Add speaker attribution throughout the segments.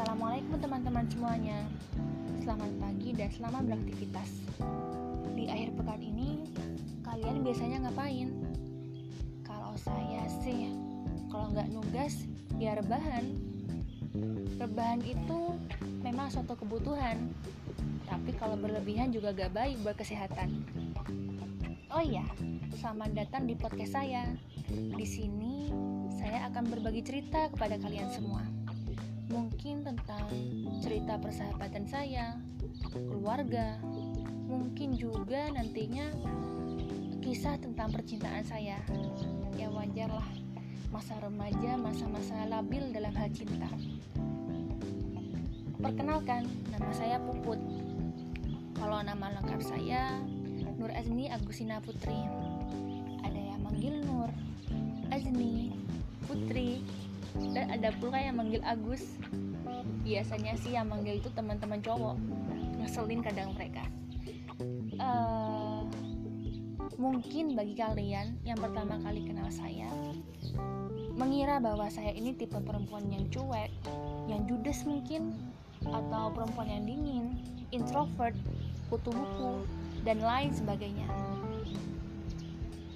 Speaker 1: Assalamualaikum teman-teman semuanya Selamat pagi dan selamat beraktivitas Di akhir pekan ini Kalian biasanya ngapain? Kalau saya sih Kalau nggak nugas Ya rebahan Rebahan itu memang suatu kebutuhan Tapi kalau berlebihan juga gak baik buat kesehatan Oh iya, selamat datang di podcast saya. Di sini saya akan berbagi cerita kepada kalian semua tentang cerita persahabatan saya, keluarga, mungkin juga nantinya kisah tentang percintaan saya. Ya wajarlah, masa remaja, masa-masa labil dalam hal cinta. Perkenalkan, nama saya Puput. Kalau nama lengkap saya Nur Azni Agustina Putri. Ada yang manggil Nur, Azni, Putri, dan ada pula yang manggil Agus biasanya sih yang manggil itu teman-teman cowok. Ngeselin kadang mereka. Uh, mungkin bagi kalian yang pertama kali kenal saya mengira bahwa saya ini tipe perempuan yang cuek yang judes mungkin atau perempuan yang dingin introvert kutu buku dan lain sebagainya.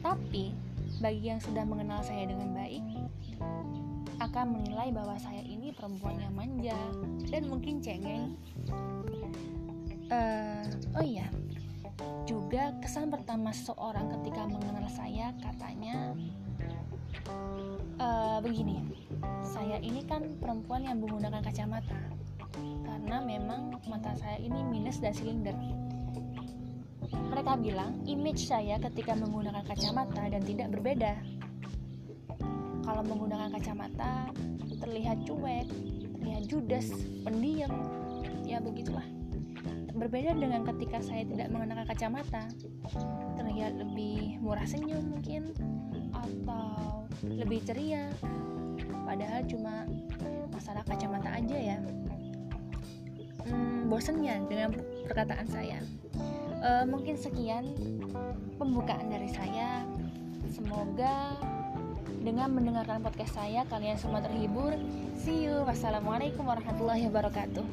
Speaker 1: Tapi bagi yang sudah mengenal saya dengan baik akan menilai bahwa saya ini perempuan yang manja dan mungkin cengeng. Uh, oh iya, juga kesan pertama seseorang ketika mengenal saya katanya uh, begini, saya ini kan perempuan yang menggunakan kacamata karena memang mata saya ini minus dan silinder. Bilang image saya ketika menggunakan kacamata dan tidak berbeda kalau menggunakan kacamata terlihat cuek, terlihat judes, pendiam, ya begitulah. Berbeda dengan ketika saya tidak mengenakan kacamata, terlihat lebih murah senyum mungkin, atau lebih ceria. Padahal cuma masalah kacamata aja ya. Hmm, bosennya dengan perkataan saya. E, mungkin sekian pembukaan dari saya. Semoga dengan mendengarkan podcast saya, kalian semua terhibur. See you. Wassalamualaikum warahmatullahi wabarakatuh.